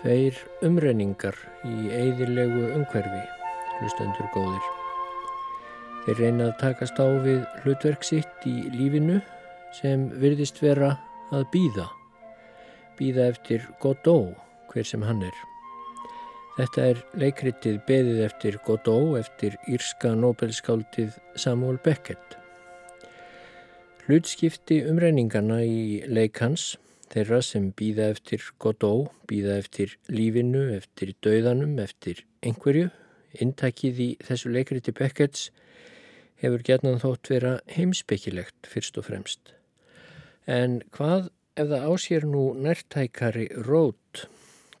Tveir umrenningar í eigðilegu umhverfi, hlustendur góðir. Þeir reyna að takast á við hlutverk sitt í lífinu sem virðist vera að býða. Býða eftir Godot, hver sem hann er. Þetta er leikritið beðið eftir Godot eftir írska Nobelskáldið Samuel Beckett. Hlutskipti umrenningana í leikans þeirra sem býða eftir Godot, býða eftir lífinu, eftir döðanum, eftir einhverju. Intakið í þessu leikriti Becketts hefur gerðan þótt vera heimspekilegt fyrst og fremst. En hvað ef það ásér nú nærtækari rót?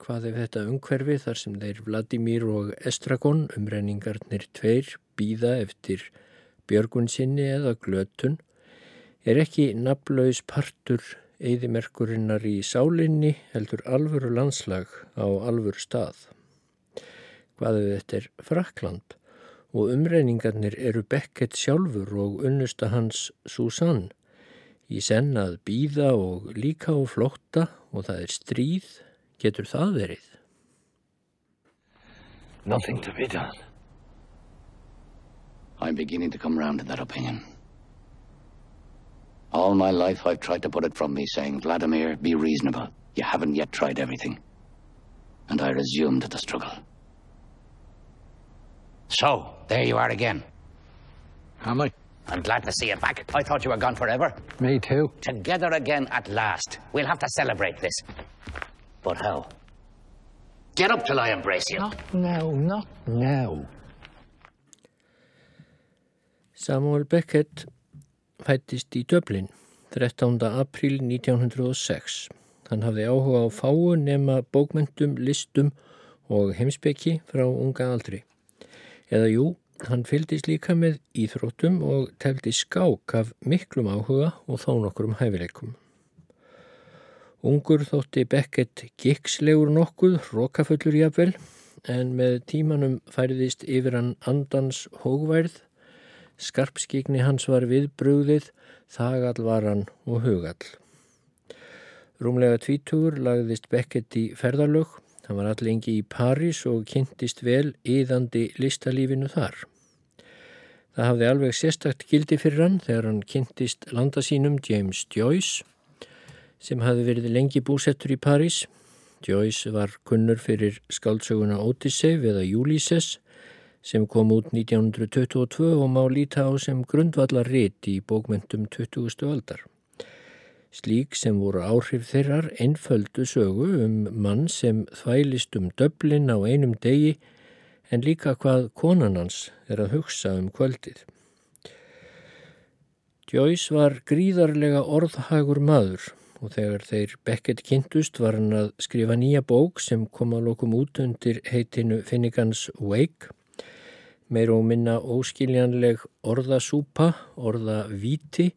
Hvað ef þetta umhverfi þar sem þeir Vladimir og Estragon, umrenningarnir tveir, býða eftir björgun sinni eða glötun, er ekki naflaus partur eðimerkurinnar í sálinni heldur alvöru landslag á alvöru stað. Hvað ef þetta er Frakland og umreiningarnir eru Beckett sjálfur og unnusta hans Susanne í senn að býða og líka og flótta og það er stríð, getur það verið? Nothing to be done. I'm beginning to come round to that opinion. All my life I've tried to put it from me, saying, Vladimir, be reasonable. You haven't yet tried everything. And I resumed the struggle. So, there you are again. Am I? I'm glad to see you back. I thought you were gone forever. Me too. Together again at last. We'll have to celebrate this. But how? Get up till I embrace you. Not now, not now. Samuel Beckett fættist í Döblin 13. apríl 1906. Hann hafði áhuga á fáu nema bókmyndum, listum og heimsbyggi frá unga aldri. Eða jú, hann fyldist líka með íþróttum og teldi skák af miklum áhuga og þó nokkur um hæfileikum. Ungur þótti Beckett gikslegur nokkuð, rókafullur jafnvel, en með tímanum færðist yfir hann andans hógværð, skarpskigni hans var viðbrúðið, þagallvaran og hugall. Rúmlega tvítugur lagðist Beckett í ferðalög, hann var allengi í París og kynntist vel yðandi listalífinu þar. Það hafði alveg sérstakt gildi fyrir hann þegar hann kynntist landasínum James Joyce sem hafði verið lengi búsettur í París. Joyce var kunnur fyrir skáldsöguna Odyssey eða Ulysses sem kom út 1922 og má líta á sem grundvallar rit í bókmentum 20. aldar. Slík sem voru áhrif þeirrar einföldu sögu um mann sem þvælist um döblin á einum degi en líka hvað konanans er að hugsa um kvöldið. Joyce var gríðarlega orðhagur maður og þegar þeir Beckett kynntust var hann að skrifa nýja bók sem kom að lokum út undir heitinu Finnigans Wake. Meir og minna óskiljanleg orðasúpa, orðavíti,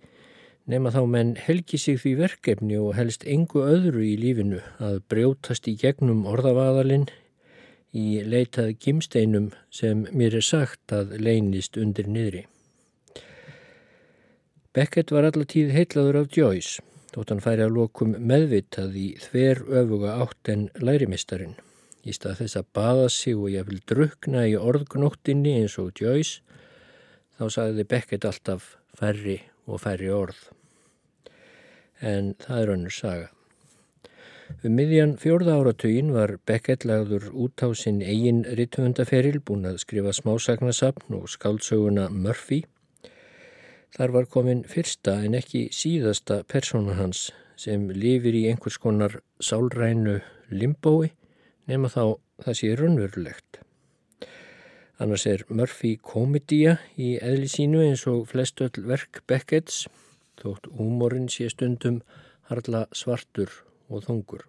nema þá menn helgi sig því verkefni og helst engu öðru í lífinu að brjótast í gegnum orðavaðalinn í leitað gimsteinum sem mér er sagt að leynist undir niðri. Beckett var allatíð heitlaður af Joyce, þótt hann færi að lokum meðvitað í þver öfuga átt en lærimistarinn. Í stað þess að baða sig og ég vil drukna í orðgnóttinni eins og Joyce, þá sagði Beckett alltaf færri og færri orð. En það er önnur saga. Um miðjan fjórða áratugin var Beckett lagður út á sinn eigin ritthöndaferil búin að skrifa smásagnasapn og skáldsöguna Murphy. Þar var komin fyrsta en ekki síðasta persóna hans sem lifir í einhvers konar sálrænu limbói nema þá það sé raunverulegt. Annars er Murphy komedía í eðli sínu eins og flestöll verk Becketts þótt úmorinn sé stundum harla svartur og þungur.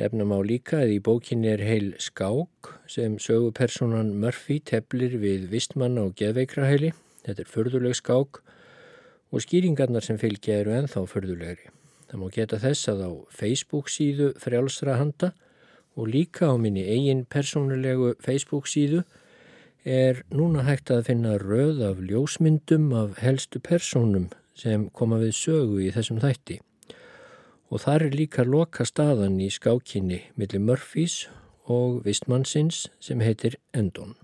Nefnum á líka að í bókinni er heil skák sem sögupersonan Murphy teflir við vistmann á geðveikrahæli. Þetta er förðuleg skák og skýringarnar sem fylgja eru enþá förðulegri. Það má geta þess að á Facebook síðu frjálsra handa og líka á minni eigin persónulegu Facebook síðu er núna hægt að finna röð af ljósmyndum af helstu persónum sem koma við sögu í þessum þætti og þar er líka loka staðan í skákinni millir Murphys og vistmannsins sem heitir Endon.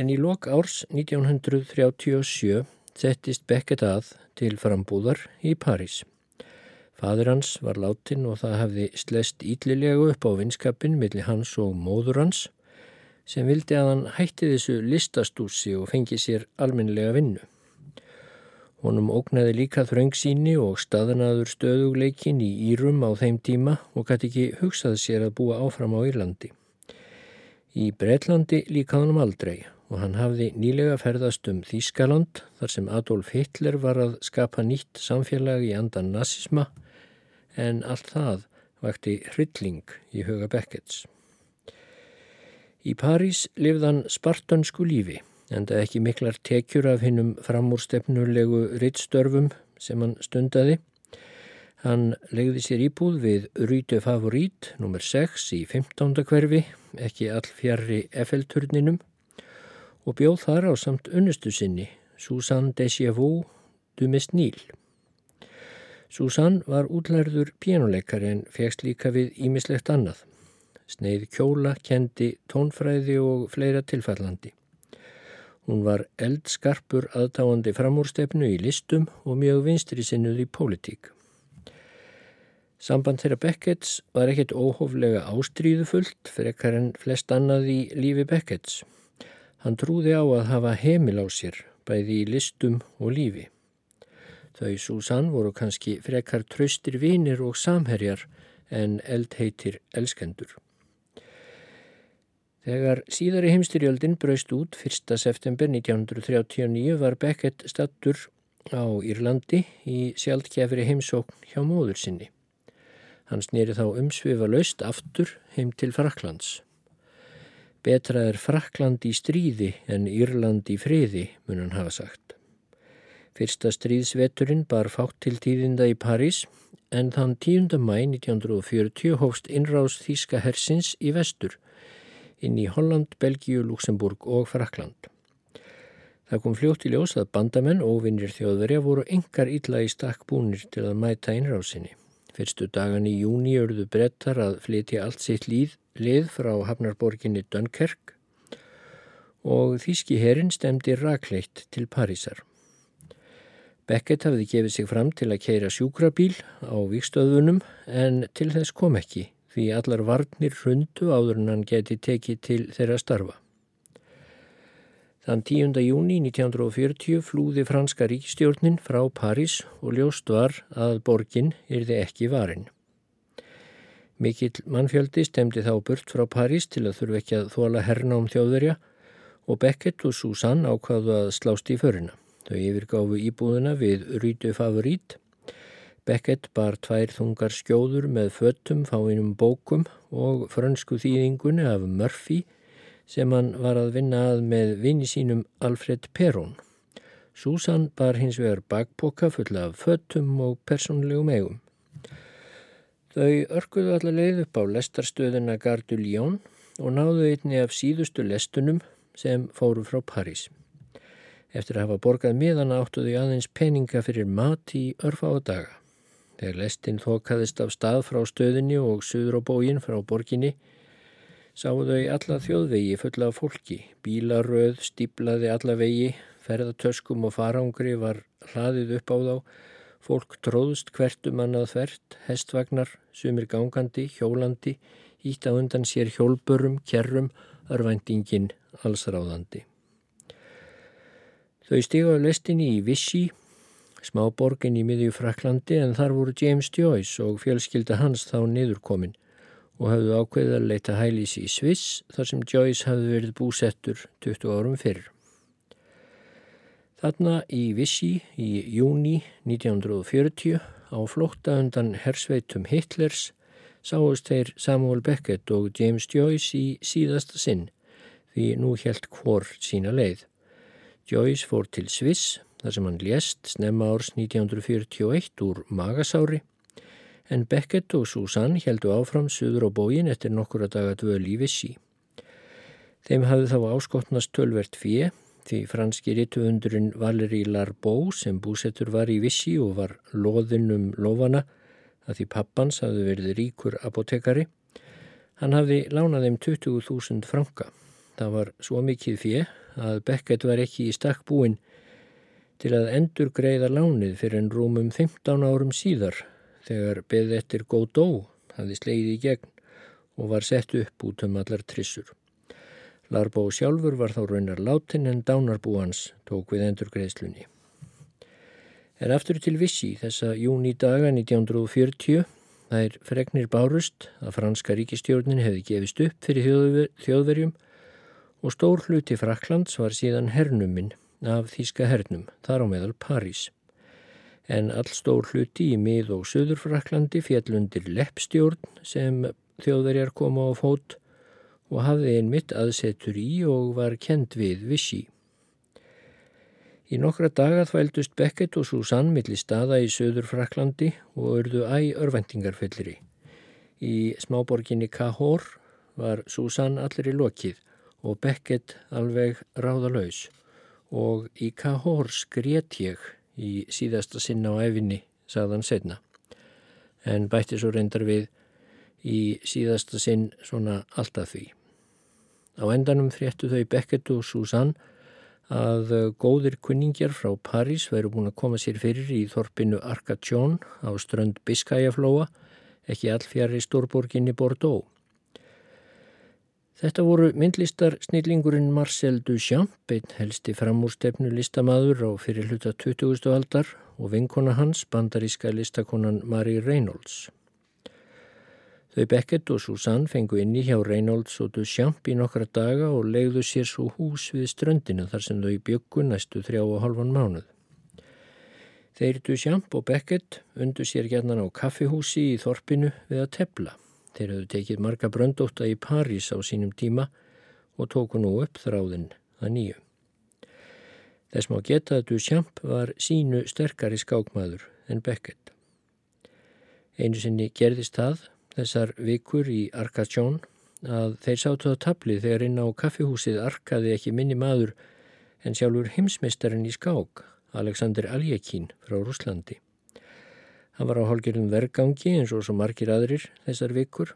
En í lok árs 1937 settist Beckett að til frambúðar í París. Fadur hans var látin og það hafði slest íllilegu upp á vinskapin millir hans og móður hans sem vildi að hann hætti þessu listastúsi og fengi sér alminlega vinnu. Honum ógnaði líka þröngsíni og staðanaður stöðugleikin í Írum á þeim tíma og gæti ekki hugsað sér að búa áfram á Írlandi. Í Breitlandi líka hann aldrei og hann hafði nýlega ferðast um Þýskaland þar sem Adolf Hitler var að skapa nýtt samfélag í andan nazisma en allt það vakti hrylling í huga Beckets. Í París lifðan spartansku lífi en það ekki miklar tekjur af hinnum framúrstefnulegu rittstörfum sem hann stundaði. Hann legði sér íbúð við Rýtu Favorít nr. 6 í 15. hverfi, ekki all fjarrri FL-turninum og bjóð þar á samt unnustu sinni, Susanne Desjavaux du Mesnil. Susanne var útlærður pjánuleikari en fegst líka við ímislegt annað sneið kjóla, kendi tónfræði og fleira tilfallandi. Hún var eldskarpur aðtáandi framúrstefnu í listum og mjög vinstri sinnuð í pólitík. Samband þeirra Beckets var ekkert óhóflega ástríðufullt frekar en flest annað í lífi Beckets. Hann trúði á að hafa heimil á sér, bæði í listum og lífi. Þau Susann voru kannski frekar tröstir vinir og samherjar en eldheitir elskendur. Þegar síðari heimstyrjöldin braust út 1. september 1939 var Beckett stattur á Írlandi í sjálfkjafri heimsókn hjá móður sinni. Hann snýri þá umsvifa laust aftur heim til Fraklands. Betra er Frakland í stríði en Írland í friði, mun hann hafa sagt. Fyrsta stríðsveturinn bar fátt til tíðinda í París en þann 10. mæ 1940 hófst innrást Þíska hersins í vestur inn í Holland, Belgíu, Luxemburg og Frakland. Það kom fljótt í ljós að bandamenn og vinnir þjóðverja voru engar illa í stakk búnir til að mæta innrásinni. Fyrstu dagan í júni örðu brettar að flytja allt sitt líð, lið frá hafnarborginni Dunkerk og þýski herin stemdi rakleitt til Parísar. Beckett hafði gefið sig fram til að keira sjúkrabíl á vikstöðunum en til þess kom ekki því allar varnir hrundu áður en hann geti tekið til þeirra starfa. Þann 10. júni 1940 flúði franska ríkistjórnin frá París og ljóst var að borgin yrði ekki varin. Mikill mannfjöldi stemdi þá burt frá París til að þurfa ekki að þóla herna um þjóðverja og Beckett og Susanne ákvaðu að slást í förina. Þau yfirgáfu íbúðuna við Rýtu Favorít Beckett bar tvær þungar skjóður með föttum, fáinum bókum og frönsku þýðingunni af Murphy sem hann var að vinna að með vini sínum Alfred Perón. Susan bar hins vegar bakpoka fulla af föttum og personlegum eigum. Þau örkuðu allar leið upp á lestarstöðuna Gardu Lyon og náðu einni af síðustu lestunum sem fóru frá París. Eftir að hafa borgað miðan áttuðu aðeins peninga fyrir mat í örfa á daga. Þegar lestin þokaðist af stað frá stöðinni og suður á bógin frá borginni sáu þau alla þjóðvegi fulla af fólki. Bílaröð stíplaði alla vegi, ferðartöskum og farangri var hlaðið upp á þá. Fólk tróðst hvertum annað þvert, hestvagnar, sumir gangandi, hjólandi, ítt á undan sér hjólburum, kerrum, örvæntingin, allsráðandi. Þau stígaðu lestinni í Vissi smá borgin í miðju Fraklandi en þar voru James Joyce og fjölskylda hans þá niðurkomin og hafðu ákveðið að leita hælis í Sviss þar sem Joyce hafði verið búsettur 20 árum fyrr. Þarna í Vissi í júni 1940 á flótta undan hersveitum Hitlers sáust þeir Samuel Beckett og James Joyce í síðasta sinn því nú helt hvor sína leið. Joyce fór til Sviss þar sem hann lést snemma árs 1941 úr magasári en Beckett og Susanne heldu áfram suður á bógin eftir nokkura daga dvöl í vissi. Þeim hafði þá áskotnast tölvert fjö því franski rítuundurinn Valéry Larbeau sem búsettur var í Vissi og var loðinn um lofana að því pappans hafði verið ríkur apotekari. Hann hafði lánað þeim 20.000 franka. Það var svo mikið fjö að Beckett var ekki í stakk búin til að endur greiða lánið fyrir en rúmum 15 árum síðar þegar beð eftir Godó hafði sleið í gegn og var sett upp út um allar trissur. Larbó sjálfur var þá raunar látin en dánarbú hans tók við endur greiðslunni. En aftur til vissi þessa júni daga 1940 þær fregnir bárust að franska ríkistjórnin hefði gefist upp fyrir þjóðverjum og stór hluti Fraklands var síðan hernuminn af Þíska hernum, þar á meðal París. En all stór hluti í mið- og söðurfraklandi fjallundir leppstjórn sem þjóðverjar koma á fót og hafði einmitt aðsetur í og var kend við vissi. Í nokkra daga þvældust Beckett og Susanne millir staða í söður Fraklandi og örðu æg örvendingarfellri. Í smáborginni Cahors var Susanne allir í lokið og Beckett alveg ráðalauðs og í Cahors grét ég í síðasta sinna á efinni, sagðan setna. En bætti svo reyndar við í síðasta sinn svona alltaf því. Á endanum fréttu þau Beckett og Susanne að góðir kunningjar frá París væru búin að koma sér fyrir í þorpinu Arcachón á strönd Biskajaflóa, ekki allfjari stórborginni Bordeaux. Þetta voru myndlistar snillingurinn Marcel Duchamp, einn helsti framúrstefnu listamaður á fyrir hluta 20. aldar og vinkona hans, bandaríska listakonan Marie Reynolds. Þau Beckett og Susanne fengu inni hjá Reynolds og Duchamp í nokkra daga og legðu sér svo hús við ströndina þar sem þau byggu næstu þrjá og halvan mánuð. Þeir Duchamp og Beckett undu sér gætnan á kaffihúsi í Þorpinu við að tepla. Þeir hafðu tekið marga bröndóta í París á sínum tíma og tóku nú upp þráðinn að nýju. Þess má geta að Duchamp var sínu sterkari skákmaður en Beckett. Einu sinni gerðist það þessar vikur í Arkatjón að þeir sátu á tabli þegar inn á kaffihúsið arkaði ekki minni maður en sjálfur heimsmeistarinn í skák, Alexander Aljekin frá Rúslandi. Hann var á hálgjörðum vergangi eins og svo margir aðrir þessar vikur.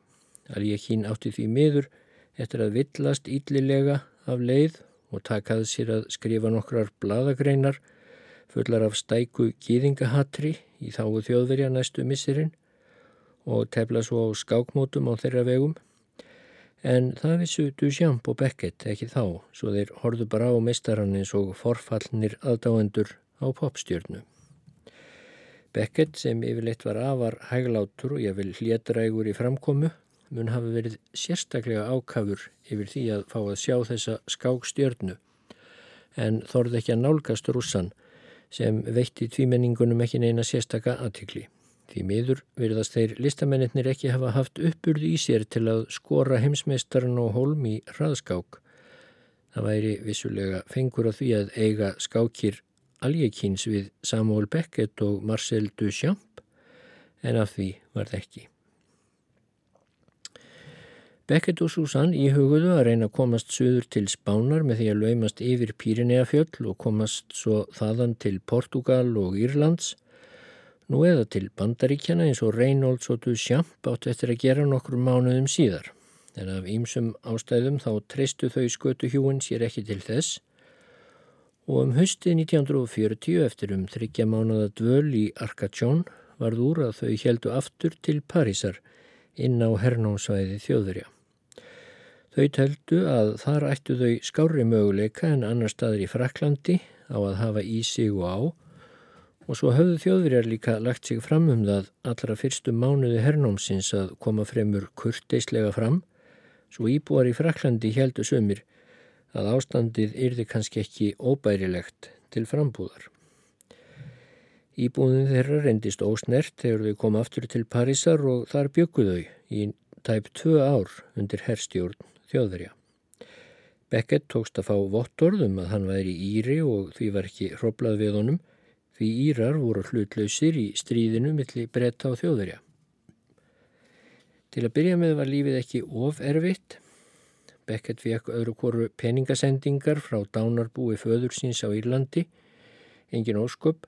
Aljekin átti því miður eftir að villast íllilega af leið og takaði sér að skrifa nokkrar bladagreinar fullar af stæku gýðingahatri í þáu þjóðverja næstu missirinn og tefla svo á skákmótum á þeirra vegum. En það vissu Duchamp og Beckett ekki þá, svo þeir horðu bara á meistarann eins og forfallnir aðdáendur á popstjörnu. Beckett sem yfirleitt var afar hæglátur og ég vil hlétrægur í framkomu, mun hafi verið sérstaklega ákafur yfir því að fá að sjá þessa skákstjörnu, en þorði ekki að nálgast rússan sem veitti tvímenningunum ekki neina sérstaka aðtikli. Því miður virðast þeir listamennir ekki hafa haft uppurð í sér til að skora heimsmeistarinn og holm í hraðskák. Það væri vissulega fengur að því að eiga skákir aljekins við Samuel Beckett og Marcel Duchamp en af því var það ekki. Beckett og Susanne íhuguðu að reyna að komast söður til Spánar með því að laumast yfir Pírineafjöll og komast svo þaðan til Portugal og Írlands nú eða til bandaríkjana eins og Reynolds og Duchamp átt eftir að gera nokkur mánuðum síðar. En af ýmsum ástæðum þá treystu þau skötuhjúin sér ekki til þess og um höstið 1940 eftir um þryggja mánuða dvöl í Arcachón varð úr að þau heldu aftur til Parísar inn á hernámsvæði þjóðurja. Þau töldu að þar ættu þau skári möguleika en annar staður í Fraklandi á að hafa í sig og á Og svo höfðu þjóðverjar líka lagt sig fram um það allra fyrstu mánuði hernómsins að koma fremur kurteislega fram, svo íbúar í Fraklandi heldu sömur að ástandið yrði kannski ekki óbærilegt til frambúðar. Íbúðin þeirra reyndist ósnert þegar þau kom aftur til Parísar og þar bygguðu þau í tæp tvö ár undir herrstjórn þjóðverja. Beckett tókst að fá vottorðum að hann væri íri og því var ekki hroblað við honum því Írar voru hlutlausir í stríðinu millir bretta og þjóðverja. Til að byrja með var lífið ekki of erfitt. Beckett vekk öðru koru peningasendingar frá dánarbúi föður síns á Írlandi, engin ósköp,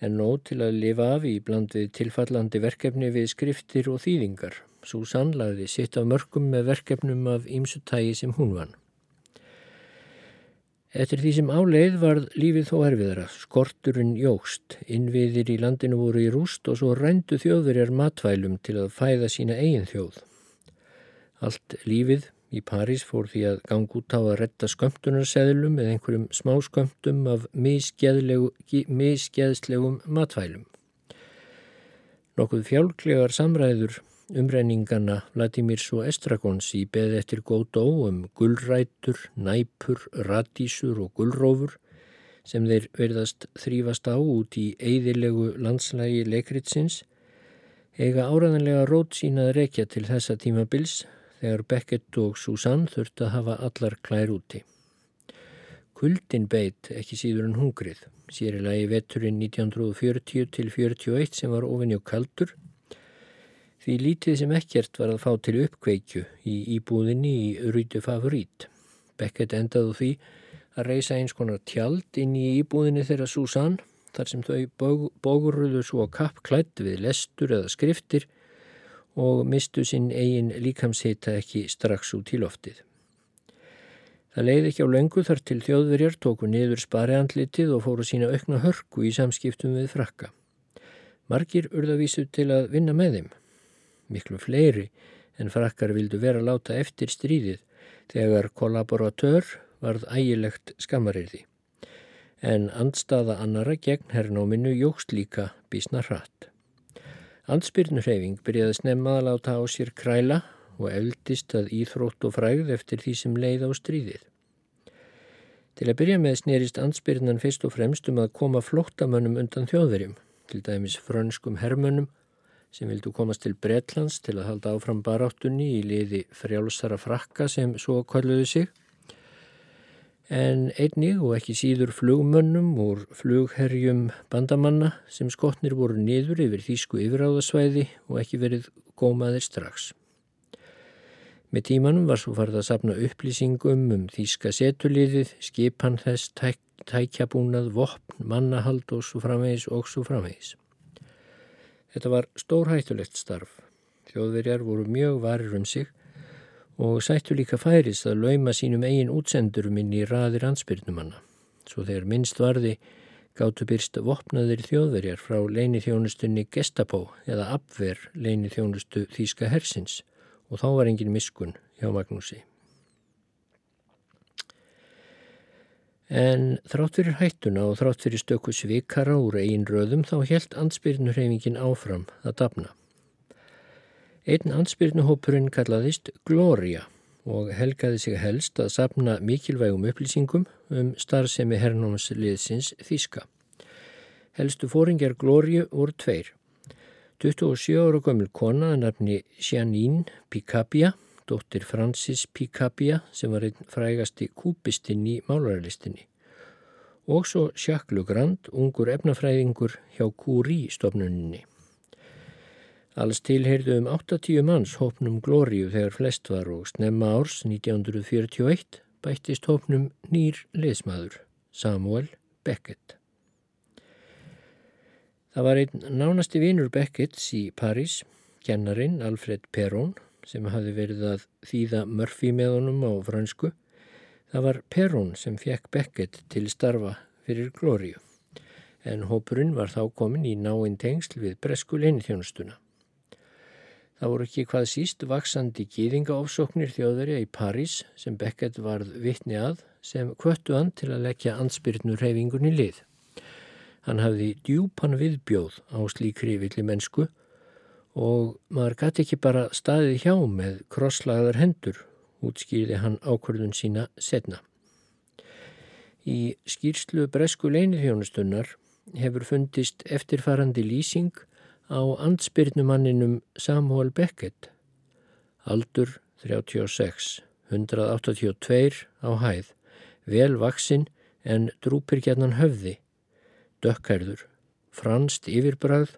en nóg til að lifa af í bland við tilfallandi verkefni við skriftir og þýðingar. Susann lagði sitt af mörgum með verkefnum af ímsutægi sem hún vann. Eftir því sem áleið varð lífið þó erfiðara. Skorturinn jógst, innviðir í landinu voru í rúst og svo rændu þjóðverjar matvælum til að fæða sína eigin þjóð. Allt lífið í París fór því að gang út á að retta skömmtunarseðlum eða einhverjum smá skömmtum af misgeðslegum matvælum. Nokkuð fjálklegar samræður umræningana Vladimirs og Estragons í beð eftir góð dó um gullrætur, næpur, radísur og gullrófur sem þeir verðast þrýfast á út í eigðilegu landslægi leikritsins eiga áraðanlega rót sína að rekja til þessa tímabils þegar Beckett og Susanne þurft að hafa allar klær úti. Kuldin beit ekki síður en hungrið, sérilega í veturinn 1940 til 41 sem var ofinni og kaldur Því lítið sem ekkert var að fá til uppkveikju í íbúðinni í Rúti Favorít. Beckett endaðu því að reysa eins konar tjald inn í íbúðinni þeirra Susann þar sem þau bógurruðu svo kappklætt við lestur eða skriftir og mistu sinn eigin líkamshita ekki strax út í loftið. Það leiði ekki á löngu þar til þjóðverjar tóku niður spariandlitið og fóru sína aukna hörku í samskiptum við frakka. Margir urðavísu til að vinna með þeim miklu fleiri en frakkar vildu vera láta eftir stríðið þegar kollaboratör varð ægilegt skammarirði. En andstaða annara gegn hernóminu jógst líka bísna hratt. Andspyrnurhefing byrjaði snemma að láta á sér kræla og eldist að íþrótt og frægð eftir því sem leið á stríðið. Til að byrja með snerist andspyrnan fyrst og fremst um að koma flóttamönnum undan þjóðverjum, til dæmis frönskum hermönnum sem vildu komast til Bretlands til að halda áfram baráttunni í liði frjálsara frakka sem svo kalluðu sig. En einnig og ekki síður flugmönnum úr flugherjum bandamanna sem skotnir voru niður yfir þýsku yfiráðasvæði og ekki verið gómaðir strax. Með tímanum var svo farið að sapna upplýsingum um þýska setuliðið, skipan þess, tæk, tækjabúnað, vopn, mannahald og svo framvegis og svo framvegis. Þetta var stórhættulegt starf. Þjóðverjar voru mjög varir um sig og sættu líka færis að lauma sínum eigin útsendurum inn í raðir ansbyrnumanna. Svo þegar minnst varði gáttu byrst vopnaðir þjóðverjar frá leinithjónustunni Gestapo eða Abver leinithjónustu Þíska Hersins og þá var engin miskun hjá Magnúsi. En þrátt fyrir hættuna og þrátt fyrir stöku svikara úr einn röðum þá helt ansbyrnuhreyfingin áfram að dapna. Einn ansbyrnuhópurinn kallaðist Gloria og helgaði sig helst að sapna mikilvægum upplýsingum um starfsemi hernámsliðsins Þíska. Helstu fóringjar Glóriu voru tveir. 27 ára gömul kona að nafni Janine Picabia dóttir Francis Picabia sem var einn frægasti kúpistinn í málararlistinni og svo Jacques Legrand, ungur efnafræðingur hjá Curie-stofnuninni. Alls tilheyrðu um 80 manns hópnum Glóriu þegar flest var og snemma árs 1941 bættist hópnum nýr leismadur, Samuel Beckett. Það var einn nánasti vinur Becketts í París, kennarin Alfred Perón, sem hafi verið að þýða Murphy með honum á fransku. Það var Perón sem fekk Beckett til starfa fyrir Glóriu en hópurinn var þá komin í náinn tengsl við bresku leinithjónustuna. Það voru ekki hvað síst vaksandi gýðingaofsóknir þjóðverja í París sem Beckett varð vittni að sem kvöttu hann til að leggja ansbyrnur reyfingunni lið. Hann hafði djúpan viðbjóð á slíkri villi mennsku og maður gæti ekki bara staðið hjá með krosslagðar hendur, útskýrði hann ákvörðun sína setna. Í skýrslu Bresku leinithjónustunnar hefur fundist eftirfarandi lýsing á ansbyrnumanninum Samuel Beckett, aldur 36, 182 á hæð, vel vaksinn en drúpir gætnan höfði, dökkhærður, franst yfirbræð,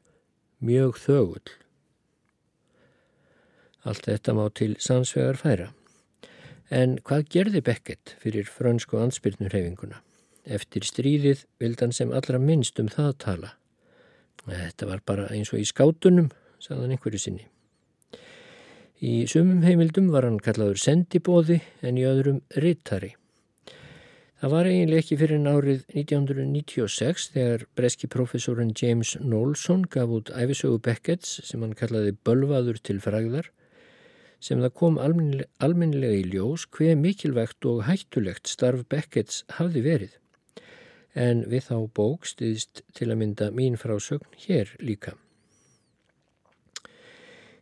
mjög þögull. Allt þetta má til sannsvegar færa. En hvað gerði Beckett fyrir frönsku ansbyrnurhefinguna? Eftir stríðið vildan sem allra minnst um það tala. Þetta var bara eins og í skátunum, sagðan einhverju sinni. Í sumum heimildum var hann kallaður sendibóði en í öðrum rittari. Það var eiginlega ekki fyrir árið 1996 þegar breski profesorinn James Knowlson gaf út æfisögu Becketts sem hann kallaði Bölvaður til fræðar sem það kom alminnilega í ljós hver mikilvægt og hættulegt starf Becketts hafði verið. En við þá bók stiðist til að mynda mín frásögn hér líka.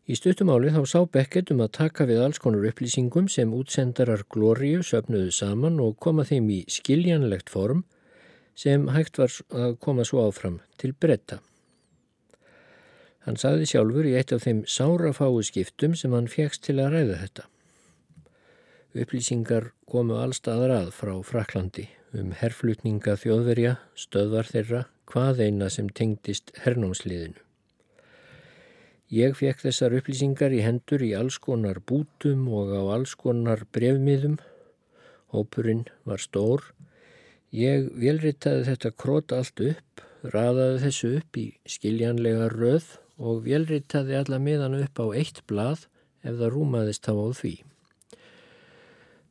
Í stuttumáli þá sá Beckett um að taka við alls konar upplýsingum sem útsendarar Glóriu söpnuðu saman og koma þeim í skiljanlegt form sem hægt var að koma svo áfram til bretta. Hann saði sjálfur í eitt af þeim sárafáu skiptum sem hann fegst til að ræða þetta. Upplýsingar komu allstaðar að frá Fraklandi um herflutninga þjóðverja, stöðvar þeirra, hvað eina sem tengdist hernámsliðinu. Ég fekk þessar upplýsingar í hendur í alls konar bútum og á alls konar brefmiðum. Hópurinn var stór. Ég velritaði þetta krót allt upp, raðaði þessu upp í skiljanlega röð og velritaði alla miðan upp á eitt blað ef það rúmaðist á því.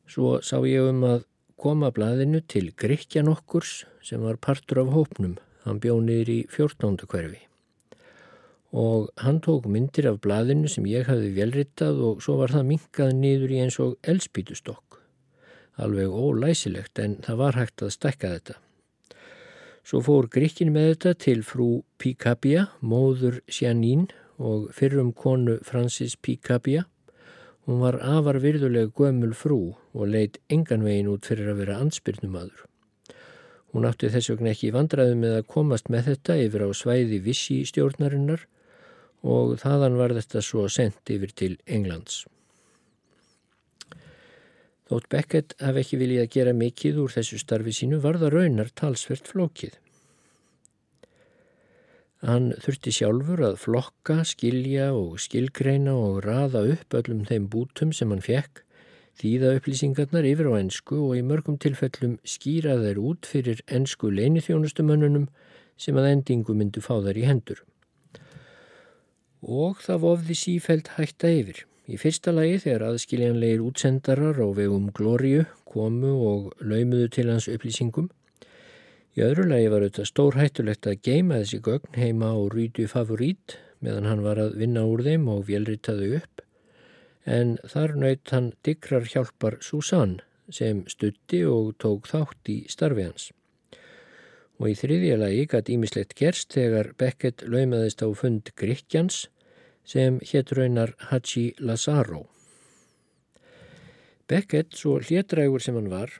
Svo sá ég um að koma blaðinu til Gríkjan okkurs sem var partur af hópnum. Hann bjónir í 14. hverfi og hann tók myndir af blaðinu sem ég hafði velritað og svo var það minkað nýður í eins og elspítustokk. Alveg ólæsilegt en það var hægt að stekka þetta. Svo fór Gríkin með þetta til frú Picabia, móður Sjanín og fyrrum konu Francis Picabia. Hún var afar virðuleg gömul frú og leitt engan vegin út fyrir að vera ansbyrnumadur. Hún átti þess vegna ekki vandraði með að komast með þetta yfir á svæði vissi stjórnarinnar og þaðan var þetta svo sendt yfir til Englands. Þótt Beckett hafði ekki viljað gera mikið úr þessu starfi sínu var það raunar talsvert flókið. Hann þurfti sjálfur að flokka, skilja og skilgreina og raða upp öllum þeim bútum sem hann fekk, þýða upplýsingarnar yfir á ennsku og í mörgum tilfellum skýra þær út fyrir ennsku leinithjónustumönnunum sem að endingu myndu fá þær í hendur og það vofði sífælt hætta yfir. Í fyrsta lagi þegar aðskiljanlegir útsendarar á vegum Glóriu komu og laumuðu til hans upplýsingum. Í öðru lagi var þetta stór hættulegt að geima þessi gögn heima á rýtu favorít meðan hann var að vinna úr þeim og velritaðu upp. En þar naut hann digrar hjálpar Susann sem stutti og tók þátt í starfi hans. Og í þriðja lagi gæti ímislegt gerst þegar Beckett laumaðist á fund Gríkjans sem hétt raunar Haji Lazaro. Beckett, svo hlétrægur sem hann var,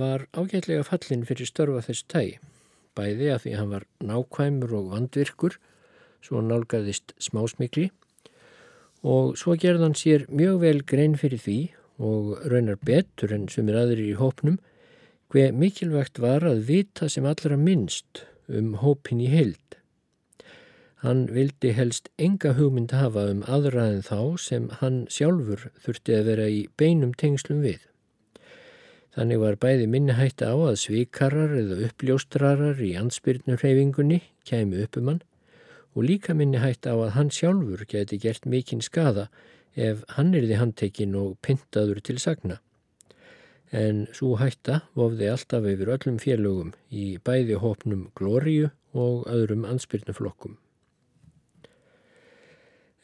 var ágætlega fallin fyrir störfa þess tægi, bæði að því hann var nákvæmur og vandvirkur, svo nálgæðist smásmikli og svo gerðan sér mjög vel grein fyrir því og raunar betur enn sem er aðrir í hópnum hver mikilvægt var að vita sem allra minnst um hópin í heild Hann vildi helst enga hugmynd hafa um aðra en þá sem hann sjálfur þurfti að vera í beinum tengslum við. Þannig var bæði minni hætti á að svíkarar eða uppljóstrarar í ansbyrnurhefingunni kæmi upp um hann og líka minni hætti á að hann sjálfur geti gert mikinn skada ef hann erði handtekinn og pyntaður til sagna. En svo hætta vofði alltaf yfir öllum félögum í bæði hópnum Glóriu og öðrum ansbyrnuflokkum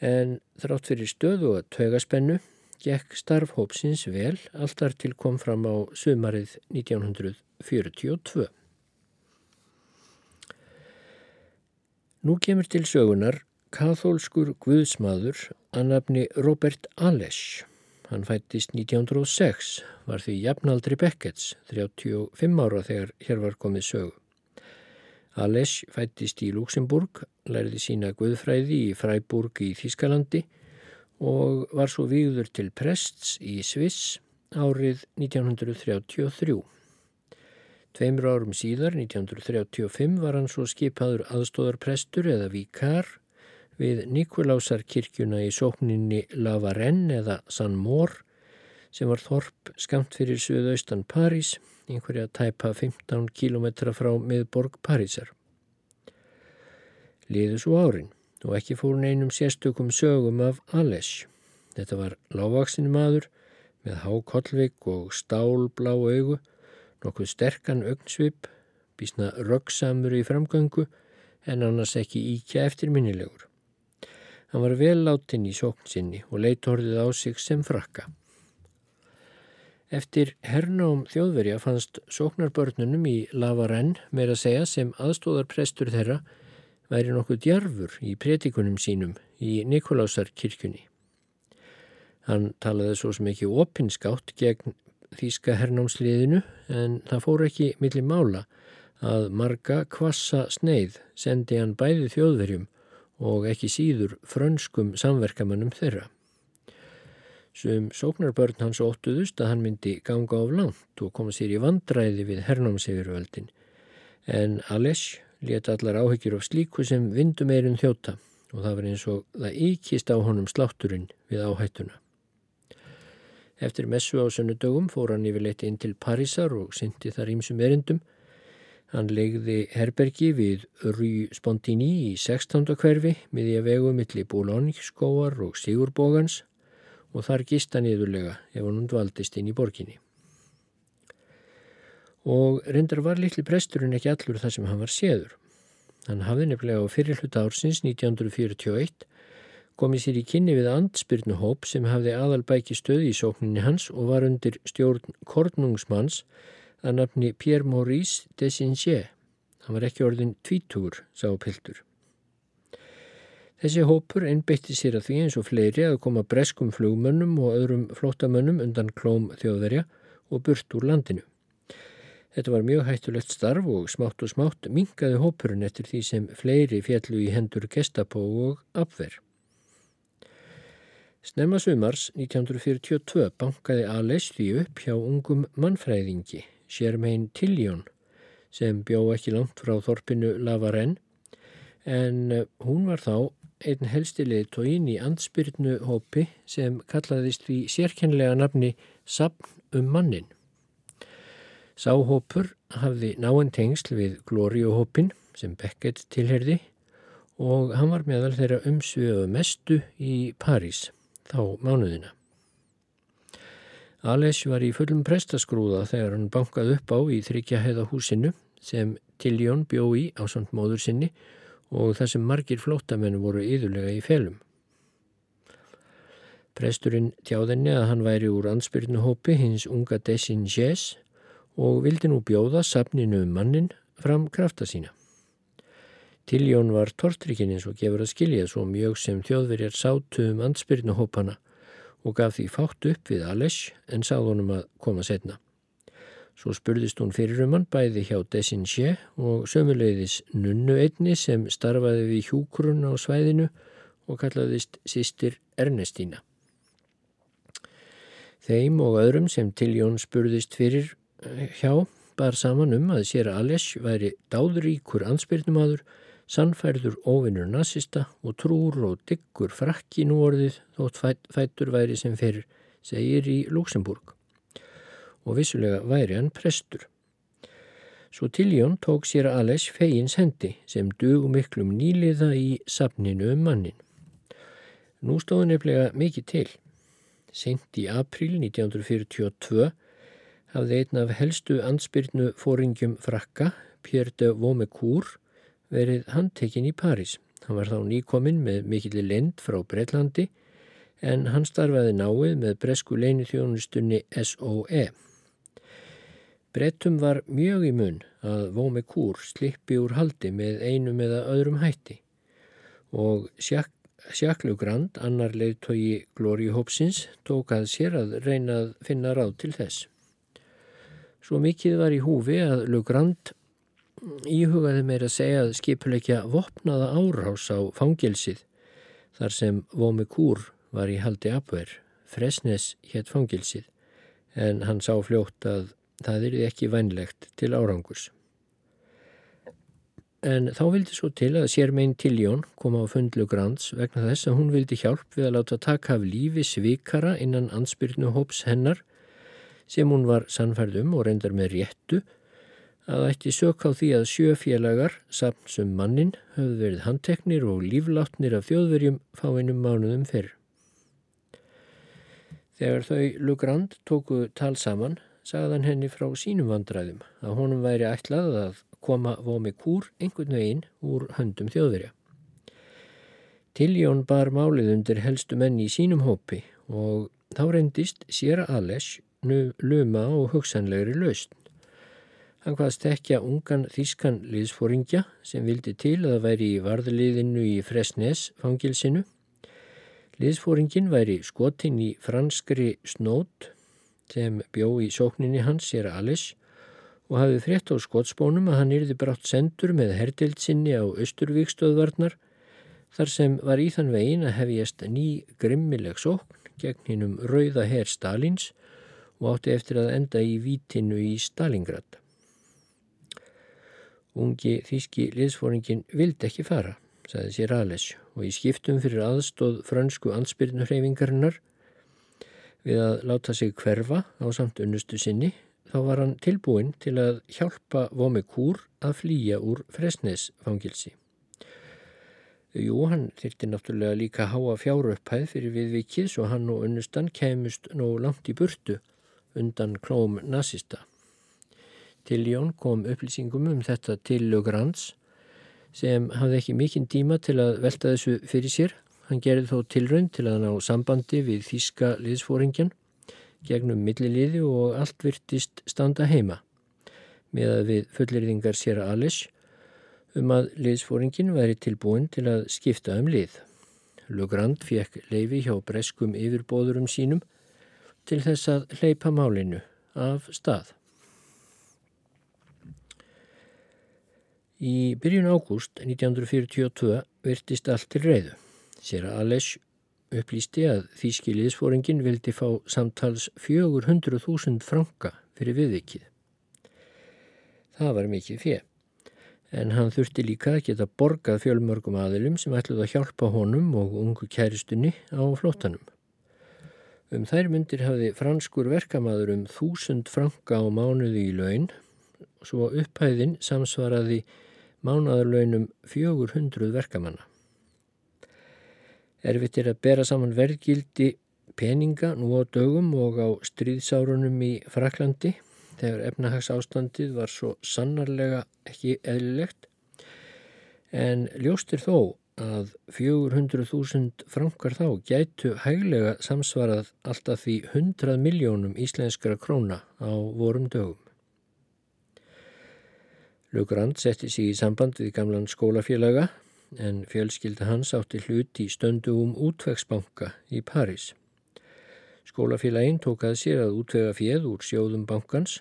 en þrátt fyrir stöðu og taugaspennu gekk starfhópsins vel alltar til kom fram á sumarið 1942. Nú kemur til sögunar kathólskur guðsmaður að nafni Robert Alesch. Hann fættist 1906, var því jafnaldri Beckets, 35 ára þegar hér var komið sögu. Ales fættist í Luxemburg, lærði sína guðfræði í Freiburg í Þískalandi og var svo výður til prests í Sviss árið 1933. Tveimur árum síðar, 1935, var hann svo skipaður aðstóðarprestur eða vikar við Nikolásarkirkjuna í sókninni La Varenne eða San Mór sem var þorp skamt fyrir suðaustan París, einhverja tæpa 15 km frá miðborg Parísar. Liðu svo árin og ekki fór neinum sérstökum sögum af Aless. Þetta var lágvaksinu maður með hákollvik og stálblá augu, nokkuð sterkan augnsvip, bísna röggsamur í framgöngu en annars ekki íkja eftirminnilegur. Hann var vel látin í sókn sinni og leitt orðið á sig sem frakka. Eftir hernám þjóðverja fannst sóknarbörnunum í Lavarenn meira segja sem aðstóðarprestur þeirra væri nokkuð djarfur í pretikunum sínum í Nikolásarkirkjunni. Hann talaði svo sem ekki opinskátt gegn þýska hernámsliðinu en það fór ekki millir mála að marga kvassa sneið sendi hann bæði þjóðverjum og ekki síður frönskum samverkamannum þeirra. Sum sóknarbörn hans óttuðust að hann myndi ganga á langt og koma sér í vandræði við hernámsefirvöldin en Aless let allar áhyggjur af slíku sem vindumeirun þjóta og það var eins og það ykist á honum slátturinn við áhættuna. Eftir messu á sunnudögum fór hann yfirleitt inn til Parísar og syndi þar ímsum erindum. Hann legði herbergi við Rue Spontini í 16. hverfi miði að vegu milli Boulogne-skóar og Sigurbógans og þar gista niðurlega ef hann valdist inn í borginni og reyndar var litli presturinn ekki allur það sem hann var séður. Hann hafði nefnilega á fyrirluta ársins 1941 komið sér í kynni við andspyrnuhóp sem hafði aðalbæki stöði í sókninni hans og var undir stjórn Kornungsmanns að nafni Pierre Maurice Desingier. Hann var ekki orðin tvítugur, sá Piltur. Þessi hópur einbeitti sér að því eins og fleiri að koma breskum flugmönnum og öðrum flótamönnum undan klóm þjóðverja og burt úr landinu. Þetta var mjög hættulegt starf og smátt og smátt mingaði hópurinn eftir því sem fleiri fjallu í hendur Gestapo og Abver. Snemma sumars 1942 bankaði Ales því upp hjá ungum mannfræðingi, Sjermein Tilljón, sem bjó ekki langt frá þorpinu Lavaren, en hún var þá einn helstilið tóin í ansbyrnu hópi sem kallaðist því sérkennlega nafni Sapn um mannin. Sáhópur hafði náinn tengsl við Glóriuhópin sem Beckett tilherði og hann var meðal þeirra umsviðu mestu í París þá mánuðina. Ales var í fullum prestaskrúða þegar hann bankað upp á í þryggjaheða húsinu sem Tiljón bjó í á samt móður sinni og þar sem margir flótamennu voru yðurlega í felum. Presturinn tjáðinni að hann væri úr ansbyrnuhópi hins unga Dessin Jess og vildi nú bjóða safninu um mannin fram krafta sína. Tiljón var tortrikinn eins og gefur að skilja svo mjög sem þjóðverjar sátu um ansbyrnuhópana og gaf því fátt upp við Alesh en sáð honum að koma setna. Svo spurðist hún fyrir um hann bæði hjá Desinche og sömuleiðis nunnu einni sem starfaði við hjúkurun á svæðinu og kallaðist sýstir Ernestína. Þeim og öðrum sem Tiljón spurðist fyrir hjá bar saman um að sér Ales væri dáðuríkur ansbyrnumadur, sannfærður óvinnur nazista og trúr og diggur frakki nú orðið þótt fættur væri sem fyrir segir í Luxemburg og vissulega væri hann prestur. Svo Tiljón tók sér Ales fegins hendi sem dugum miklum nýliða í safninu um mannin. Nú stóðu nefnilega mikið til. Sent í april 1942 hafði einn af helstu ansbyrnu fóringjum frakka, Pierre de Vaumecourt, verið handtekinn í París. Hann var þá nýkominn með mikillir lend frá Breitlandi en hann starfaði náið með bresku leini þjónustunni SOE. Brettum var mjög í mun að Vaumecourt slippi úr haldi með einum eða öðrum hætti og Sjaklu Grand, annar leiðtogi Glóri Hópsins, tók að sér að reyna að finna ráð til þess. Svo mikið var í húfi að Lugrand íhugaði meira að segja að skipuleikja vopnaða árás á fangilsið þar sem Vómi Kúr var í haldi apver, Fresnes hétt fangilsið en hann sá fljótt að það er ekki vænlegt til árangurs. En þá vildi svo til að sérmein Tiljón koma á fundlu Grants vegna þess að hún vildi hjálp við að láta taka af lífi svikara innan ansbyrnu hóps hennar sem hún var sannfærd um og reyndar með réttu að ætti sök á því að sjöfélagar samt sem mannin höfðu verið handteknir og lífláttnir af þjóðverjum fáinnum mánuðum fyrr. Þegar þau Lugrand tóku tal saman sagðan henni frá sínum vandræðum að honum væri ætlað að koma vomi kúr einhvern veginn úr höndum þjóðverja. Tiljón bar málið undir helstu menni í sínum hópi og þá reyndist sér að Ales nu luma og hugsanlegri laust. Hann hvaðst ekki að ungan þískan liðsfóringja sem vildi til að væri í varðliðinu í Fresnes fangilsinu. Liðsfóringin væri skotin í franskri snót sem bjó í sókninni hans sér Alice og hafið frétt á skotspónum að hann yrði brátt sendur með herdildsinni á Östurvíkstöðvarnar þar sem var í þann vegin að hefjast ný grimmileg sókn gegn hinnum rauða herr Stalins og átti eftir að enda í vítinu í Stalingrad. Ungi þíski liðsfóringin vildi ekki fara, saði sér Ales og í skiptum fyrir aðstóð frönsku ansbyrnurhefingarinnar við að láta sig hverfa á samt unnustu sinni þá var hann tilbúin til að hjálpa Vomi Kúr að flýja úr Fresnesfangilsi. Jú, hann þyrti náttúrulega líka háa fjárupphæð fyrir viðvikið svo hann og unnustan kemust nóg langt í burtu undan klóm nazista. Til Jón kom upplýsingum um þetta til Lögrans sem hafði ekki mikinn tíma til að velta þessu fyrir sér. Hann gerði þó tilraun til að ná sambandi við þíska liðsfóringjan gegnum milliliði og allt virtist standa heima með að við fullirðingar sér að Alice um að liðsfóringin væri tilbúin til að skipta um lið. Lugrand fekk leifi hjá breskum yfirbóðurum sínum til þess að hleypa málinu af stað. Í byrjun ágúst 1942 virtist allt til reyðu. Sér að Alice upplýsti að þýski liðsfóringin vildi fá samtals 400.000 franka fyrir viðvikið. Það var mikið fjö, en hann þurfti líka að geta borgað fjölmörgum aðilum sem ætluð að hjálpa honum og ungu kæristunni á flótanum. Um þær myndir hafði franskur verkamaður um 1000 franka á mánuði í laun, svo upphæðin samsvaraði mánadarlaunum 400 verkamanna. Erfitt er að bera saman verðgildi peninga nú á dögum og á stríðsárunum í Fraklandi þegar efnahags ástandið var svo sannarlega ekki eðlilegt. En ljóstir þó að 400.000 frankar þá gætu hæglega samsvarað alltaf því 100 miljónum íslenskara króna á vorum dögum. Lugrand setti sig í samband við gamlan skólafélaga en fjölskylda hans átti hlut í stöndugum útvegsbanka í París. Skólafélaginn tók að sér að útvega fjöð úr sjóðum bankans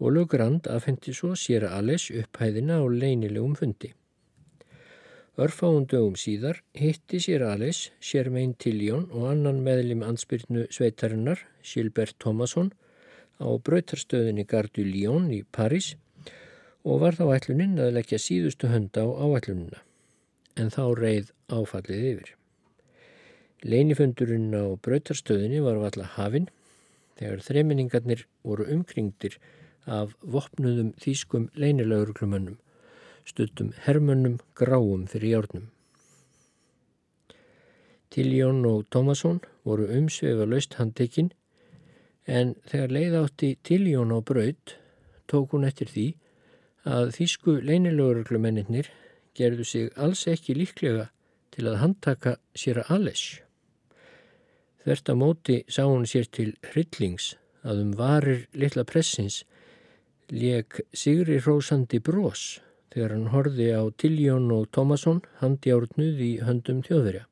og Lögrand afhendi svo sér að Alice upphæðina á leinilegum fundi. Örfáundögum síðar hitti sér Alice, Sjermein Tiljón og annan meðlim ansbyrnu sveitarinnar, Gilbert Thomasson, á bröytarstöðinni Gardu Lyon í París og var þá ætluninn að leggja síðustu hönda á áætlunina en þá reið áfallið yfir. Leinifundurinn á brautarstöðinni var valla hafinn þegar þreminningarnir voru umkringdir af vopnuðum þýskum leinilauruglumönnum, stuttum hermönnum gráum fyrir járnum. Tiljón og Tómasson voru umsvefa laust handtekinn en þegar leið átti Tiljón á braut tók hún eftir því að þýsku leinilauruglumennir gerðu sig alls ekki líklega til að handtaka sér að alles. Þvert að móti sá hún sér til hryllings að um varir litla pressins leik Sigri Rósandi Brós þegar hann horfi á Tiljón og Tómasson handi árnuð í höndum þjóðverja.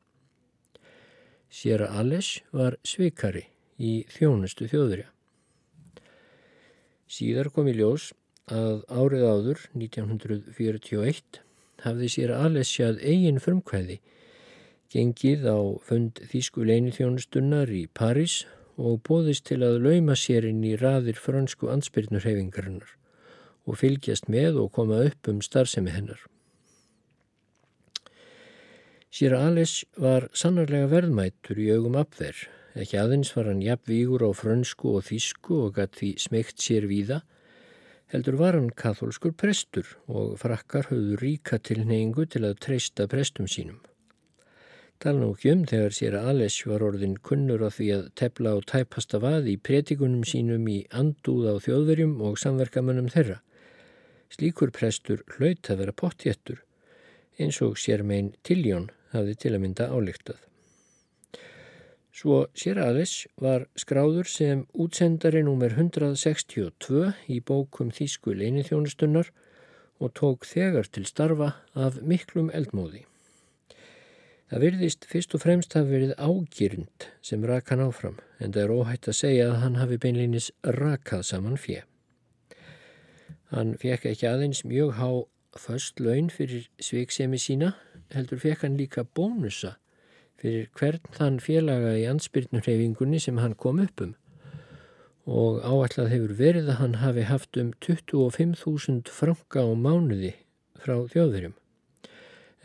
Sér að alles var svikari í þjónustu þjóðverja. Síðar kom í ljós að árið áður, 1941, hafði sér alessjað eigin frumkvæði, gengið á fund Þísku leinithjónustunnar í París og bóðist til að lauma sér inn í raðir fransku ansbyrnurhefingarinnar og fylgjast með og koma upp um starfsemi hennar. Sér Alice var sannarlega verðmættur í augum apver. Ekki aðeins var hann jafnvígur á frönsku og þísku og gætt því smegt sér víða. Heldur var hann katholskur prestur og frakkar höfðu ríka tilneyingu til að treysta prestum sínum. Tala nú ekki um þegar að Ales var orðin kunnur á því að tepla og tæpasta vað í pretikunum sínum í andúð á þjóðverjum og samverkamönnum þeirra. Slíkur prestur hlaut að vera pottjettur eins og sér megin Tiljón hafði til að mynda álíktað. Svo sér Ales var skráður sem útsendari nr. 162 í bókum Þísku leinithjónustunnar og tók þegar til starfa af miklum eldmóði. Það virðist fyrst og fremst hafi verið ágyrnd sem rak hann áfram en það er óhætt að segja að hann hafi beinleinis rakað saman fjö. Hann fekk ekki aðeins mjög há först laun fyrir sveiksemi sína, heldur fekk hann líka bónusa fyrir hvern þann félaga í ansbyrnurhefingunni sem hann kom upp um og áallad hefur verið að hann hafi haft um 25.000 franka á mánuði frá þjóðverjum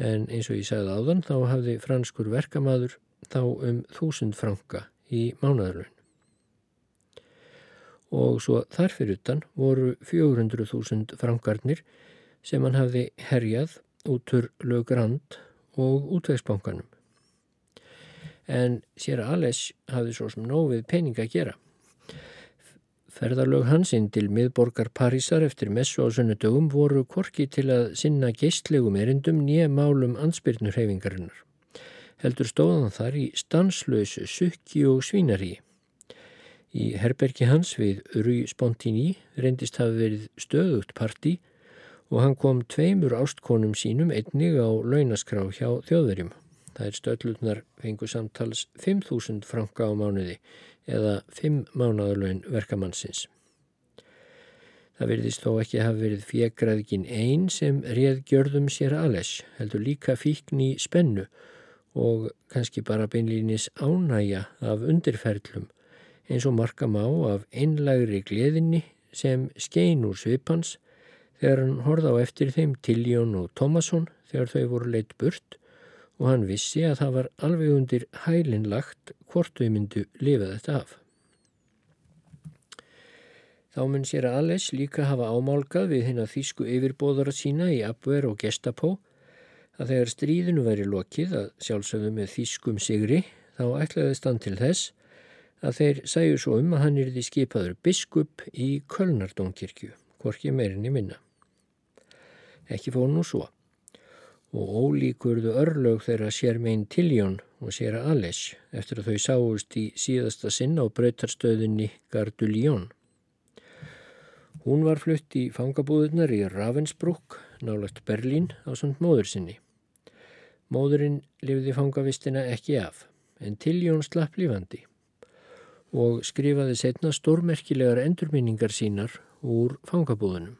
en eins og ég sagði áðan þá hafði franskur verkamaður þá um þúsund franka í mánadarlaun. Og svo þarfir utan voru 400.000 frankarnir sem hann hafði herjað útur lögrand og útvegsbankanum. En sér að Ales hafði svo sem nófið peninga að gera. Ferðarlög hansinn til miðborgar Parísar eftir messu á sunnudögum voru korki til að sinna geistlegum erindum nýja málum ansbyrnurhefingarinnar. Heldur stóðan þar í stanslösu sukki og svínari. Í herbergi hans við Rui Spontini reyndist hafi verið stöðugt parti og hann kom tveimur ástkonum sínum einnig á launaskrá hjá þjóðverjum. Það er stöðlutnar fengu samtals 5.000 franka á mánuði eða fimm mánadarlaun verkamannsins. Það verðist þó ekki hafa verið fjegraðgin einn sem réð gjörðum sér aðles, heldur líka fíkn í spennu og kannski bara beinlýnis ánægja af undirferðlum eins og marka má af einlægri gleðinni sem skein úr svipans þegar hann horða á eftir þeim Tiljón og Tómasson þegar þau voru leitt burt og hann vissi að það var alveg undir hælinn lagt hvort þau myndu lifa þetta af. Þá mun sér að Ales líka hafa ámálgað við hinn að þýsku yfirbóðara sína í Abver og Gestapó að þegar stríðinu væri lokið að sjálfsögðu með þýskum sigri þá ætlaðist hann til þess að þeir sæju svo um að hann erði skipaður biskup í Kölnardónkirkju, hvorki meirinni minna. Ekki fór nú svo og ólíkurðu örlög þeirra sér meginn Tiljón og sér að Ales eftir að þau sáust í síðasta sinn á brautarstöðinni Garduljón. Hún var flutt í fangabúðunar í Ravensbrück, nálagt Berlín, á samt móður sinni. Móðurinn lifði fangavistina ekki af, en Tiljón slapp lífandi og skrifaði setna stórmerkilegar endurminningar sínar úr fangabúðunum.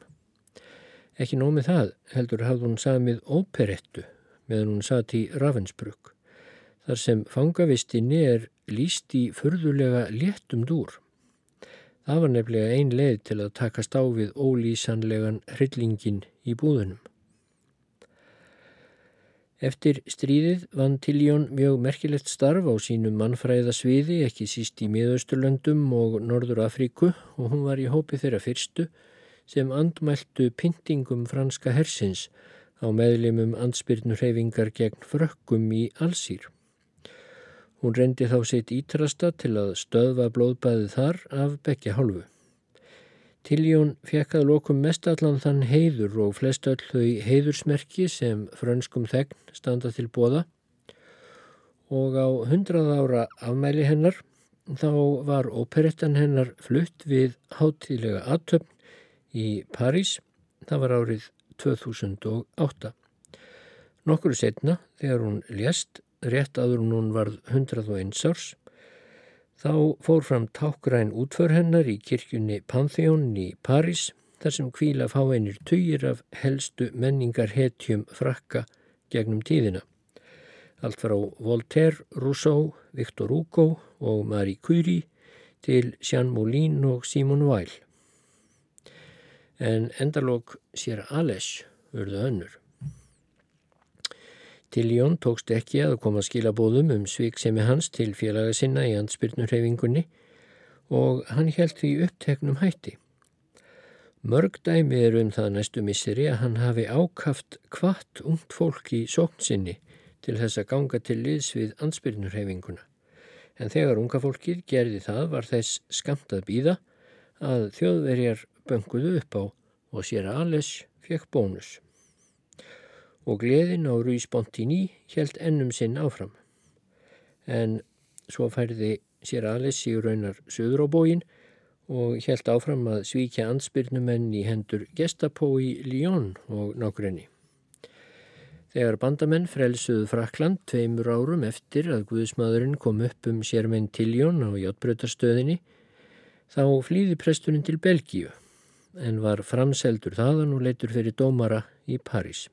Ekki nómið það heldur hafði hún samið óperettu meðan hún satt í Ravensbrück þar sem fangavistinni er líst í förðulega léttum dúr. Það var nefnilega ein leið til að takast á við ólýsanlegan hryllingin í búðunum. Eftir stríðið vann Tiljón mjög merkilegt starf á sínum mannfræðasviði ekki síst í miðausturlöndum og Norður Afríku og hún var í hópi þeirra fyrstu sem andmæltu pyntingum franska hersins á meðlimum ansbyrnurhefingar gegn frökkum í allsýr. Hún reyndi þá sitt ítrasta til að stöðva blóðbæðið þar af begja hálfu. Tiljón fekk að lokum mestallan þann heiður og flest öll þau heiðursmerki sem frönskum þegn standa til bóða og á hundrað ára afmæli hennar þá var óperettan hennar flutt við hátíðlega aðtöfn í París, það var árið 2008. Nokkru setna, þegar hún lést, rétt aður hún varð 101 árs, þá fór fram tákgræn útför hennar í kirkjunni Pantheon í París, þar sem kvíla fáeinir tugir af helstu menningar hetjum frakka gegnum tíðina. Allt frá Voltaire, Rousseau, Victor Hugo og Marie Curie til Jean Moulin og Simon Weil en endalók sér Ales urðu önnur. Tiljón tókst ekki að koma skilabóðum um sviksemi hans til félaga sinna í ansbyrnurhefingunni og hann held því uppteknum hætti. Mörg dæmi er um það næstu misseri að hann hafi ákaft kvart ungt fólk í sóknsinni til þess að ganga til liðs við ansbyrnurhefinguna. En þegar unga fólkið gerði það var þess skamt að býða að þjóðverjar bönguðu upp á og sér aðles fekk bónus og gleðin á Rúi Spontini held ennum sinn áfram. En svo færði sér aðlis í raunar söður á bógin og held áfram að svíkja ansbyrnumenn í hendur Gestapo í Lyon og nákrenni. Þegar bandamenn frelsuðu Frakland tveimur árum eftir að Guðsmaðurinn kom upp um sérmenn Tiljón á Játbrötarstöðinni þá flýði presturinn til Belgíu en var framseldur þaðan og leitur fyrir dómara í París.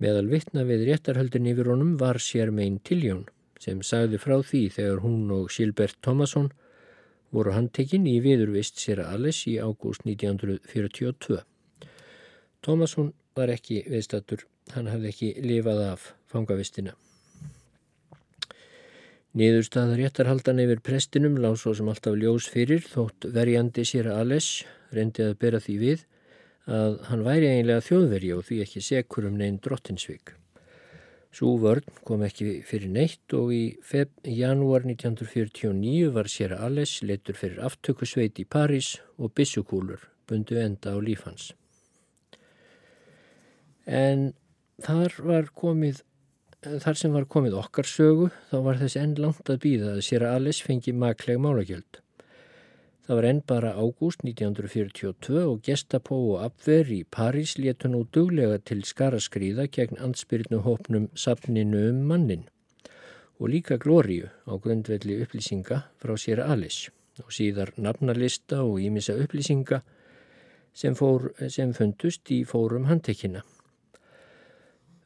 Meðal vittna við réttarhöldin yfir honum var Sérmein Tiljón sem sagði frá því þegar hún og Silbert Thomasson voru handtekinn í viðurvist sér aðlis í ágúst 1942. Thomasson var ekki viðstatur, hann hafði ekki lifað af fangavistina. Niðurstaðar réttarhaldan yfir prestinum lág svo sem alltaf ljós fyrir þótt verjandi sér aðlis reyndi að bera því við að hann væri eiginlega þjóðveri og því ekki sekur um neinn drottinsvík. Sú vörn kom ekki fyrir neitt og í janúar 1949 var sér Aless letur fyrir aftökusveit í París og bissukúlur bundu enda á lífhans. En þar, komið, þar sem var komið okkar sögu þá var þess enn langt að býða að sér Aless fengi makleg málagjöld. Það var enn bara ágúst 1942 og Gestapo og Abver í París letu nú duglega til skaraskríða gegn ansbyrnu hópnum safninu um mannin og líka glóriu á grundvelli upplýsinga frá sér Alice og síðar nafnarlista og ímissa upplýsinga sem, fór, sem fundust í fórum handtekina.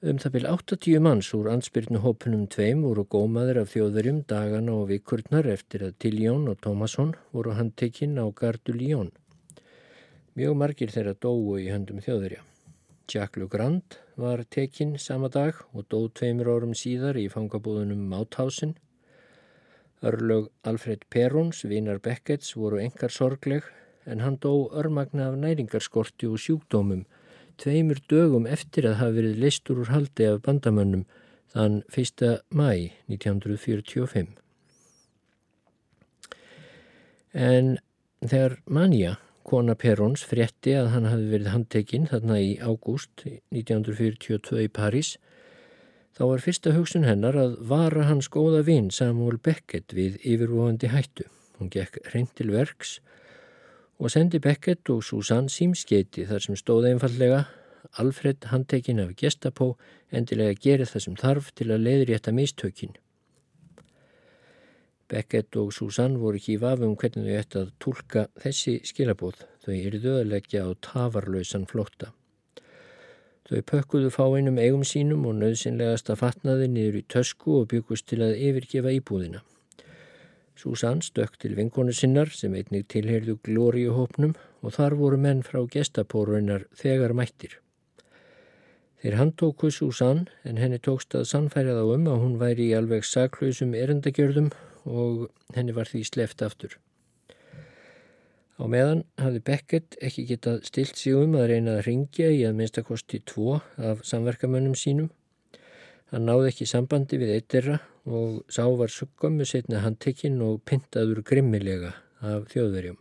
Um það byrj 80 manns úr ansbyrnu hópunum tveim voru gómaður af þjóðverjum dagana og vikurnar eftir að Tiljón og Tómasson voru handtekinn á Gardu Líón. Mjög margir þeirra dóu í höndum þjóðverja. Jack Legrand var tekinn sama dag og dó tveimur árum síðar í fangabúðunum Mauthausen. Örlög Alfred Perons, vinar Beckett's, voru engar sorgleg en hann dó örmagna af næringarskorti og sjúkdómum tveimur dögum eftir að hafa verið leistur úr haldi af bandamönnum þann 1. mæ 1945. En þegar Manja, kona Perons, frétti að hann hafi verið handtekinn þarna í ágúst 1942 í París, þá var fyrsta hugsun hennar að vara hans góða vinn Samuel Beckett við yfirvofandi hættu. Hún gekk reynd til verks og sendi Beckett og Susanne símskeiti þar sem stóð einfallega Alfred handtekinn af gestapó endilega gerir það sem þarf til að leiðrétta mistökin. Beckett og Susanne voru ekki í vafum hvernig þau ætti að tólka þessi skilabóð þau eru döðalegja á tafarlausan flótta. Þau pökkuðu fáinnum eigum sínum og nöðsynlegasta fatnaði niður í tösku og byggust til að yfirgefa íbúðina. Susann stökk til vinkonu sinnar sem einnig tilherðu glóriuhópnum og þar voru menn frá gestapóruinnar þegar mættir. Þeir handtóku Susann en henni tókst að sannfæra þá um að hún væri í alveg saklausum erendagjörðum og henni var því sleft aftur. Á meðan hafði Beckett ekki getað stilt sig um að reyna að ringja í að minnstakosti tvo af samverkamönnum sínum. Hann náði ekki sambandi við eittirra og sá var skömmu setna handtekinn og pintaður grimmilega af þjóðverjum.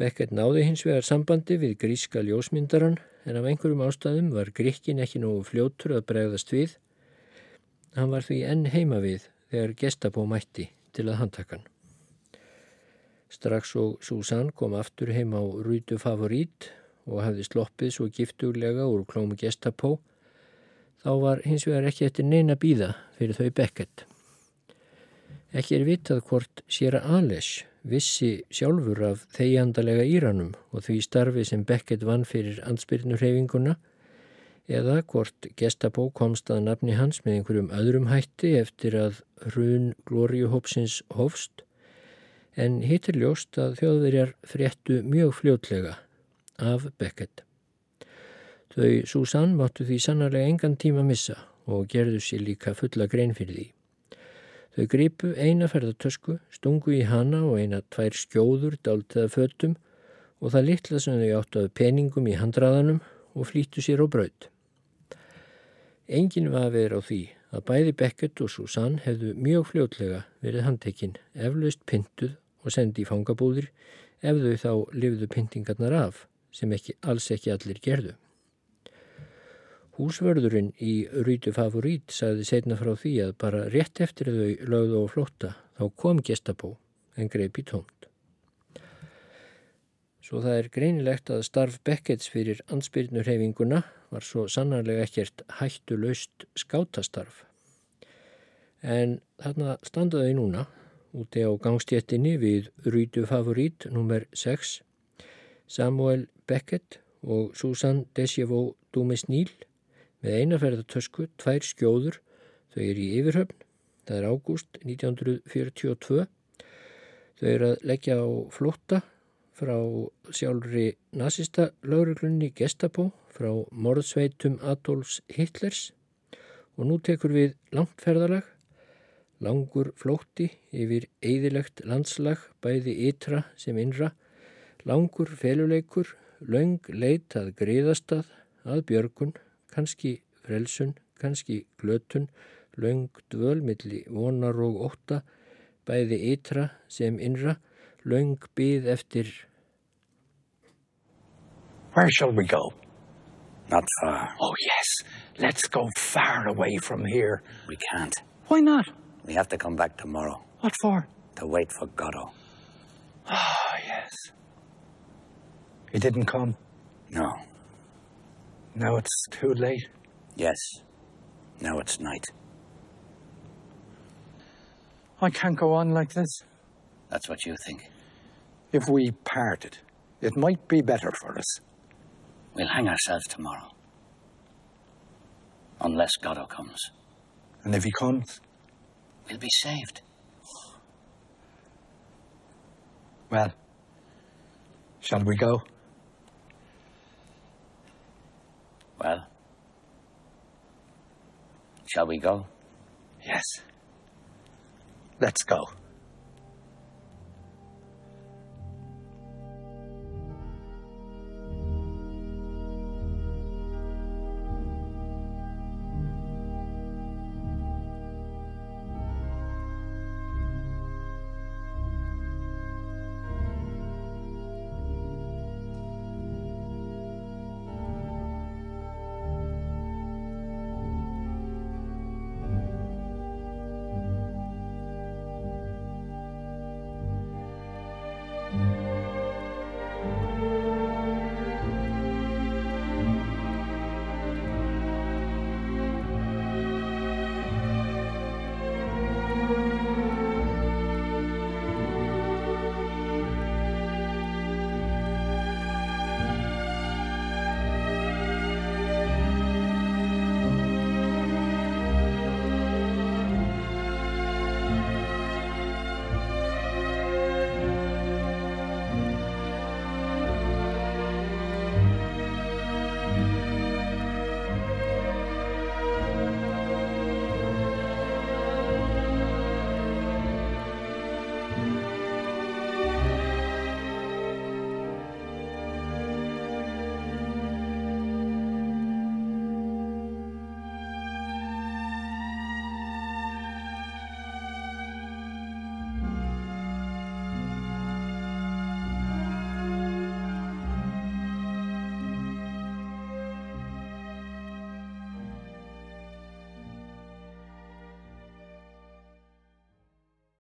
Beckett náði hins vegar sambandi við gríska ljósmyndaran en af einhverjum ástæðum var gríkin ekki nógu fljótur að bregðast við. Hann var því enn heima við þegar gestapó mætti til að handtakan. Strax og Susann kom aftur heim á Rútu Favorít og hafði sloppið svo giftuglega úr klómu gestapó þá var hins vegar ekki eftir neina býða fyrir þau Beckett. Ekki er vitað hvort að Ales vissi sjálfur af þeigjandalega Íranum og því starfi sem Beckett vann fyrir ansbyrnurheyfinguna eða hvort Gestapo komst að nafni hans með einhverjum öðrum hætti eftir að hrun glóriuhópsins hófst en hittir ljóst að þjóðverjar fréttu mjög fljótlega af Beckett. Þau Susann máttu því sannarlega engan tíma missa og gerðu sér líka fulla grein fyrir því. Þau gripu eina ferðartösku, stungu í hana og eina tvær skjóður dáltaða föttum og það litla sem þau áttu að peningum í handraðanum og flýttu sér á braut. Engin var að vera á því að bæði Beckett og Susann hefðu mjög fljótlega verið handtekinn, eflaust pyntuð og sendi í fangabúðir ef þau þá lifðu pyntingarnar af, sem ekki, alls ekki allir gerðu. Húsvörðurinn í Rýtu Favorít sagði setna frá því að bara rétt eftir þau lögðu og flótta þá kom gestabó en greip í tómt. Svo það er greinilegt að starf Beckets fyrir ansbyrnurhefinguna var svo sannarlega ekkert hættu laust skátastarf. En þarna standaði núna úti á gangstjettinni við Rýtu Favorít nr. 6 Samuel Beckett og Susan Desjevó Dumisníl með einaferðartösku, tvær skjóður, þau eru í yfirhöfn, það er ágúst 1942, þau eru að leggja á flotta frá sjálfri nazista lauruglunni Gestapo, frá morðsveitum Adolfs Hitlers. Og nú tekur við langt ferðalag, langur flótti yfir eðilegt landslag bæði ytra sem innra, langur feluleikur, laung leit að greiðastað, að björgun, kannski frelsun, kannski glötun, laung dvölmilli vonar og ótta, bæði ytra sem innra, laung byð eftir. Where shall we go? Not far. Oh, yes. Let's go far away from here. We can't. Why not? We have to come back tomorrow What for? to wait for Godot. Ah, yes. He didn't come. No. Now it's too late. Yes. Now it's night. I can't go on like this. That's what you think. If we parted, it might be better for us. We'll hang ourselves tomorrow. Unless Godot comes. And if he comes, We'll be saved. well, shall we go? Well. Shall we go? Yes. Let's go.